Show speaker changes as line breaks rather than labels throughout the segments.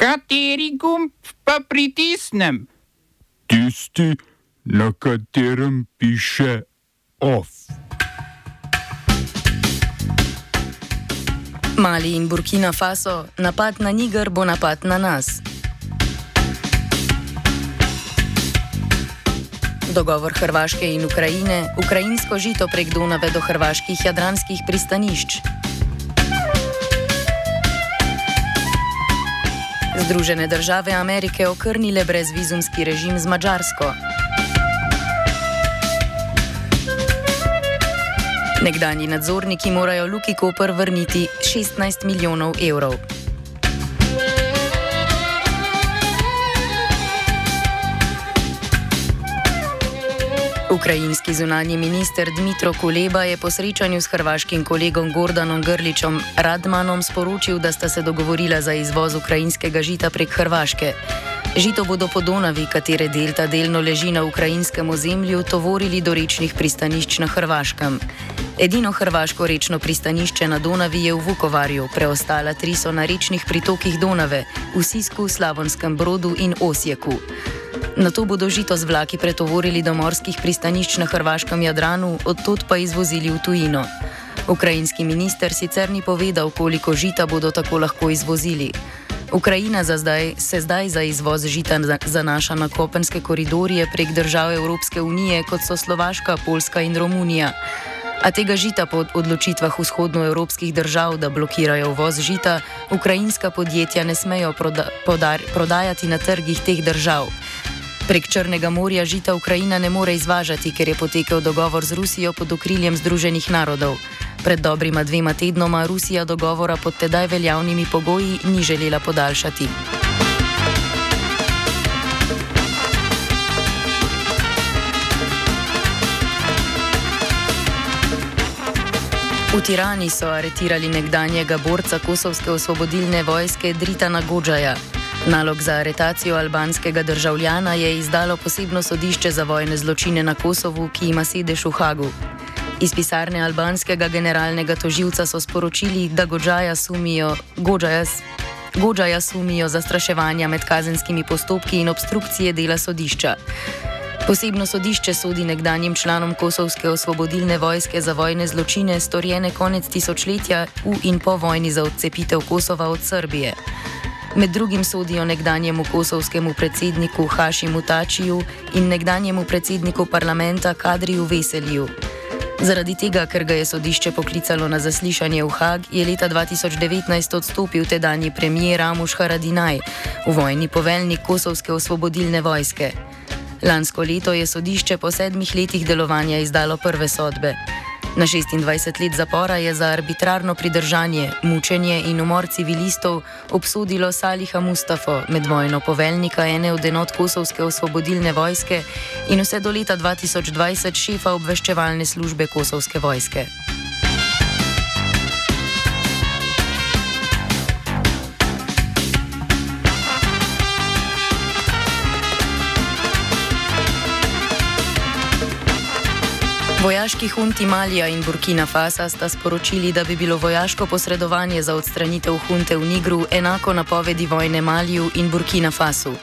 Kateri gumb pa pritisnem?
Tisti, na katerem piše OF.
Mali in Burkina Faso, napad na Niger bo napad na nas. Dogovor Hrvaške in Ukrajine, ukrajinsko žito prek Donave do hrvaških jadranskih pristanišč. Združene države Amerike okrnile brezvizumski režim z Mačarsko. Nekdanji nadzorniki morajo Luki Koper vrniti 16 milijonov evrov. Ukrajinski zunanji minister Dmitro Kuleba je po srečanju s hrvaškim kolegom Gordanom Grličom Radmanom sporočil, da sta se dogovorila za izvoz ukrajinskega žita prek Hrvaške. Žito bodo po Donavi, katere delta delno leži na ukrajinskem ozemlju, tovorili do rečnih pristanišč na Hrvaškem. Edino hrvaško rečno pristanišče na Donavi je v Vukovarju, preostala tri so na rečnih pritokih Donave, v Sisku, Slavonskem brodu in Osjeku. Na to bodo žito z vlaki pretovorili do morskih pristanišč na hrvaškem Jadranu, odtot pa izvozili v tujino. Ukrajinski minister sicer ni povedal, koliko žita bodo tako lahko izvozili. Ukrajina zdaj, se zdaj za izvoz žita zanaša na kopenske koridorje prek držav Evropske unije, kot so Slovaška, Poljska in Romunija. A tega žita po odločitvah vzhodnoevropskih držav, da blokirajo uvoz žita, ukrajinska podjetja ne smejo proda prodajati na trgih teh držav. Prek Črnega morja žita Ukrajina ne more izvažati, ker je potekel dogovor z Rusijo pod okriljem Združenih narodov. Pred dobrima dvema tednoma Rusija dogovora pod tedaj veljavnimi pogoji ni želela podaljšati. V Tirani so aretirali nekdanjega borca Kosovske osvobodilne vojske Dritana Godžaja. Nalog za aretacijo albanskega državljana je izdalo posebno sodišče za vojne zločine na Kosovu, ki ima sedež v Hagu. Iz pisarne albanskega generalnega toživca so sporočili, da Godžaja sumijo, Godžaja sumijo zastraševanja med kazenskimi postopki in obstrukcije dela sodišča. Posebno sodišče sodi nekdanjim članom Kosovske osvobodilne vojske za vojne zločine, storjene konec tisočletja v in po vojni za odcepitev Kosova od Srbije. Med drugim sodijo nekdanjemu kosovskemu predsedniku Hašimu Tačiju in nekdanjemu predsedniku parlamenta Kadriju Veseliju. Zaradi tega, ker ga je sodišče poklicalo na zaslišanje v Hag, je leta 2019 odstopil tedajni premijer Ramuš Haradinaj, vojni poveljnik Kosovske osvobodilne vojske. Lansko leto je sodišče po sedmih letih delovanja izdalo prve sodbe. Na 26 let zapora je za arbitrarno pridržanje, mučenje in umor civilistov obsodilo Saliha Mustafo, medvojno poveljnika ene od enot Kosovske osvobodilne vojske in vse do leta 2020 šefa obveščevalne službe Kosovske vojske. Vojaški hunti Malija in Burkina Faso sta sporočili, da bi bilo vojaško posredovanje za odstranitev hunte v Nigru enako napovedi vojne Maliju in Burkina Faso.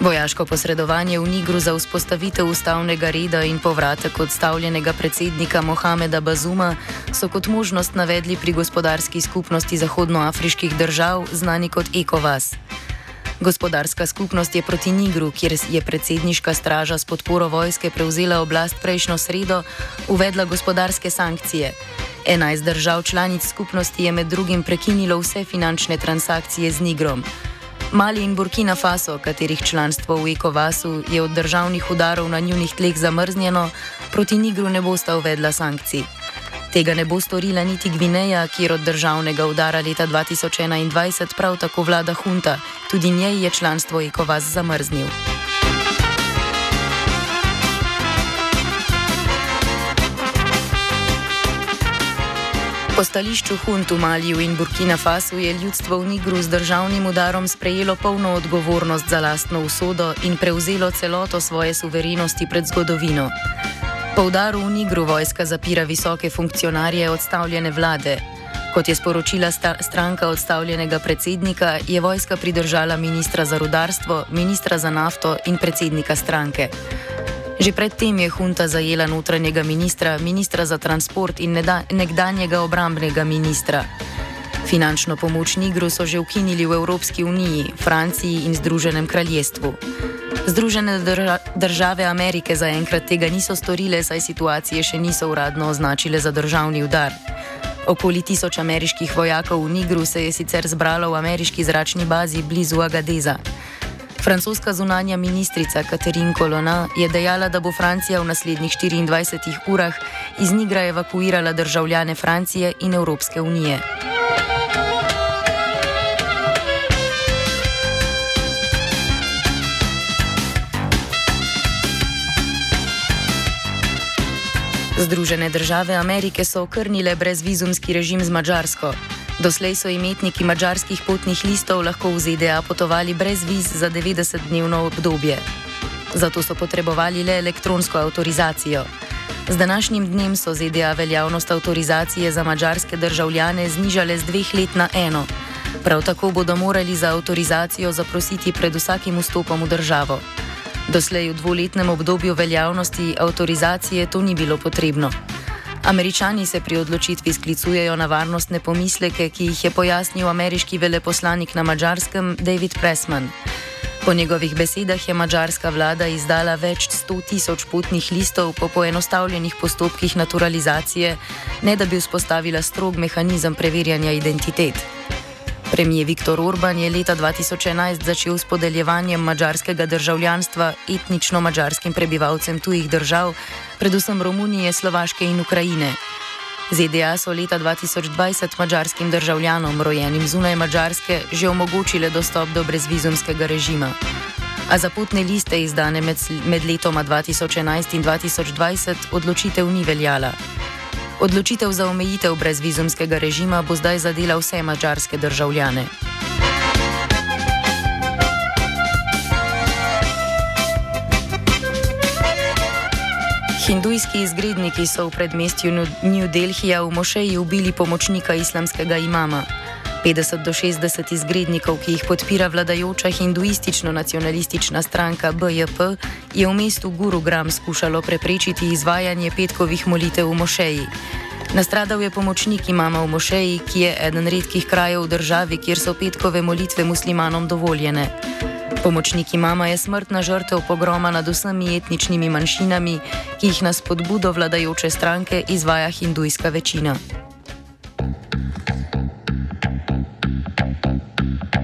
Vojaško posredovanje v Nigru za vzpostavitev ustavnega reda in povratek odstavljenega predsednika Mohameda Bazuma so kot možnost navedli pri gospodarski skupnosti zahodnoafriških držav, znani kot ECOWAS. Gospodarska skupnost je proti Nigru, kjer je predsedniška straža s podporo vojske prevzela oblast prejšnjo sredo, uvedla gospodarske sankcije. 11 držav članic skupnosti je med drugim prekinilo vse finančne transakcije z Nigrom. Mali in Burkina Faso, katerih članstvo v ECOWAS-u je od državnih udarov na njunih tleh zamrznjeno, proti Nigru ne bosta uvedla sankcij. Tega ne bo storila niti Gvineja, kjer od državnega udara leta 2021 prav tako vlada hunta, tudi njej je članstvo ECOWAS zamrznil. Po stališču huntu Maliju in Burkina Fasu je ljudstvo v Nigru z državnim udarom sprejelo polno odgovornost za lastno usodo in prevzelo celoto svoje suverenosti pred zgodovino. Po udaru v Nigru vojska zapira visoke funkcionarje odstavljene vlade. Kot je sporočila stranka odstavljenega predsednika, je vojska pridržala ministra za rudarstvo, ministra za nafto in predsednika stranke. Že predtem je hunta zajela notranjega ministra, ministra za transport in nekdanjega obrambnega ministra. Finančno pomoč Nigru so že ukinili v Evropski uniji, Franciji in Združenem kraljestvu. Združene države Amerike zaenkrat tega niso storile, saj situacije še niso uradno označile za državni udar. Okoli tisoč ameriških vojakov v Nigru se je sicer zbralo v ameriški zračni bazi blizu Agadeza. Francoska zunanja ministrica Katerin Kolona je dejala, da bo Francija v naslednjih 24 urah iz Nigra evakuirala državljane Francije in Evropske unije. Združene države Amerike so okrnile brezvizumski režim z Mačarsko. Doslej so imetniki mačarskih potnih listov lahko v ZDA potovali brez viz za 90-dnevno obdobje. Zato so potrebovali le elektronsko avtorizacijo. Z današnjim dnem so ZDA veljavnost avtorizacije za mačarske državljane znižale z dveh let na eno. Prav tako bodo morali za avtorizacijo zaprositi pred vsakim vstopom v državo. Doslej v dvoletnem obdobju veljavnosti avtorizacije to ni bilo potrebno. Američani se pri odločitvi sklicujejo na varnostne pomisleke, ki jih je pojasnil ameriški veleposlanik na Mačarskem David Pressman. Po njegovih besedah je mačarska vlada izdala več sto tisoč potnih listov po poenostavljenih postopkih naturalizacije, ne da bi vzpostavila strog mehanizem preverjanja identitet. Premijer Viktor Orban je leta 2011 začel s podeljevanjem mađarskega državljanstva etnično mađarskim prebivalcem tujih držav, predvsem Romunije, Slovaške in Ukrajine. ZDA so leta 2020 mađarskim državljanom, rojenim zunaj Mačarske, že omogočile dostop do brezvizumskega režima. A za potne liste izdane med, med letoma 2011 in 2020 odločitev ni veljala. Odločitev za omejitev brezvizumskega režima bo zdaj zadela vse mačarske državljane. Hindujski izgredniki so v predmestju New Delhija v mošeji ubili pomočnika islamskega imama. 50 do 60 izgrednikov, ki jih podpira vladajoča hinduistično-nacionalistična stranka BJP, je v mestu Gurugram skušalo preprečiti izvajanje petkovih molitev v mošeji. Nastradal je pomočnik imama v mošeji, ki je eden redkih krajev v državi, kjer so petkove molitve muslimanom dovoljene. Pomočnik imama je smrtna žrtev pogroma nad vsemi etničnimi manjšinami, ki jih na spodbudo vladajoče stranke izvaja hindujska večina.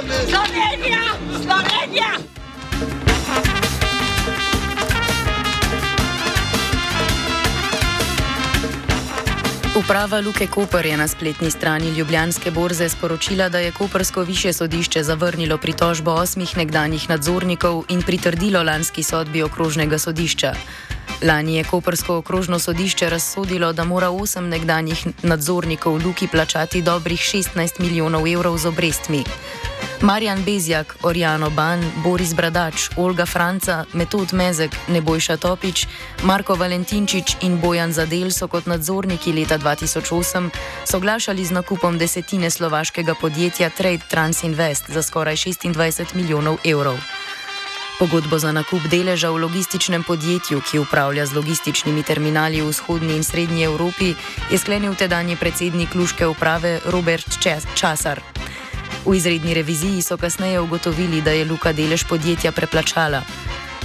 Slovenija! Slovenija!
Uprava Luke Koper je na spletni strani Ljubljanske borze sporočila, da je Kopersko više sodišče zavrnilo pritožbo osmih nekdanjih nadzornikov in pritrdilo lanski sodbi okrožnega sodišča. Lani je Kopersko okrožno sodišče razsodilo, da mora osem nekdanjih nadzornikov Luki plačati dobrih 16 milijonov evrov z obrestmi. Marjan Bezjak, Orjano Ban, Boris Bradač, Olga Franca, Metod Mezek, Nebojša Topič, Marko Valentinčič in Bojan Zadel so kot nadzorniki leta 2008 soglašali z nakupom desetine slovaškega podjetja Trade Trans Invest za skoraj 26 milijonov evrov. Pogodbo za nakup deleža v logističnem podjetju, ki upravlja z logističnimi terminali v vzhodni in srednji Evropi, je sklenil tedajni predsednik Luške uprave Robert Časar. V izredni reviziji so kasneje ugotovili, da je Luka delež podjetja preplačala.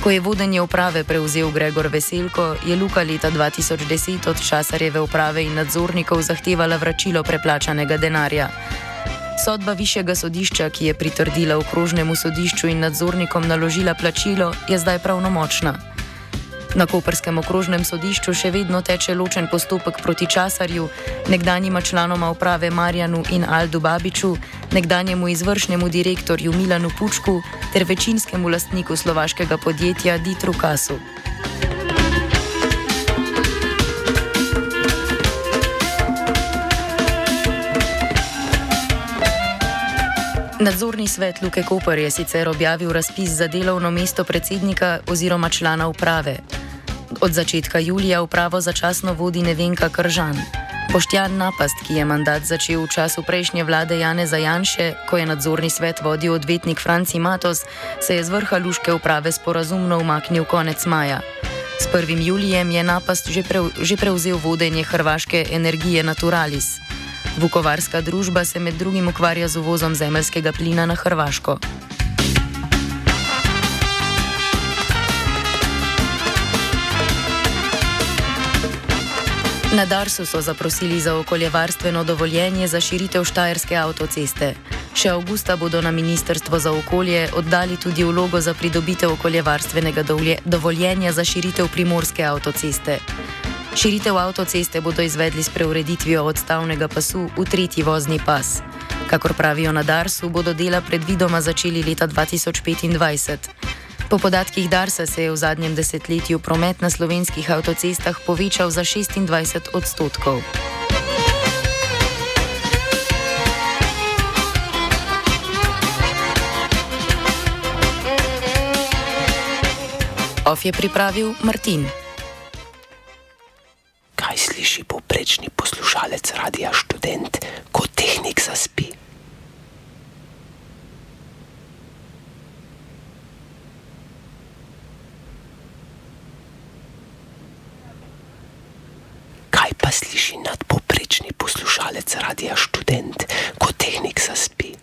Ko je vodenje uprave prevzel Gregor Veselko, je Luka leta 2010 od časarjeve uprave in nadzornikov zahtevala vračilo preplačanega denarja. Sodba višjega sodišča, ki je pritrdila okrožnemu sodišču in nadzornikom naložila plačilo, je zdaj pravnomočna. Na Koperskem okrožnem sodišču še vedno teče ločen postopek proti časarju, nekdanjima članoma uprave Marjanu in Aldu Babiču, nekdanjemu izvršnemu direktorju Milanu Pučku ter večinskemu lastniku slovaškega podjetja Ditru Kasu. Nadzorni svet Luke Koper je sicer objavil razpis za delovno mesto predsednika oziroma člana uprave. Od začetka julija upravo začasno vodi Nevenka Kržan. Boštjan Napast, ki je mandat začel v času prejšnje vlade Jane Zajanše, ko je nadzorni svet vodil odvetnik Franci Matos, se je z vrha luške uprave sporazumno umaknil konec maja. S 1. julijem je Napast že, pre, že prevzel vodenje hrvaške energije Naturalis. Vukovarska družba se med drugim ukvarja z uvozom zemljskega plina na Hrvaško. Na Darsu so zaprosili za okoljevarstveno dovoljenje za širitev Štajerske avtoceste. Še avgusta bodo na Ministrstvo za okolje oddali tudi vlogo za pridobitev okoljevarstvenega dovoljenja za širitev Primorske avtoceste. Širitev avtoceste bodo izvedli s preureditvijo odstavnega pasu v tretji vozni pas. Kakor pravijo na Darsu, bodo dela predvidoma začeli leta 2025. Po podatkih Darsa se je v zadnjem desetletju promet na slovenskih avtocestah povečal za 26 odstotkov. OF je pripravil Martin.
Kaj sliši povprečni poslušalec Radia 4? Sliši nadpoprečni poslušalec radia študent, ko tehnik zaspi?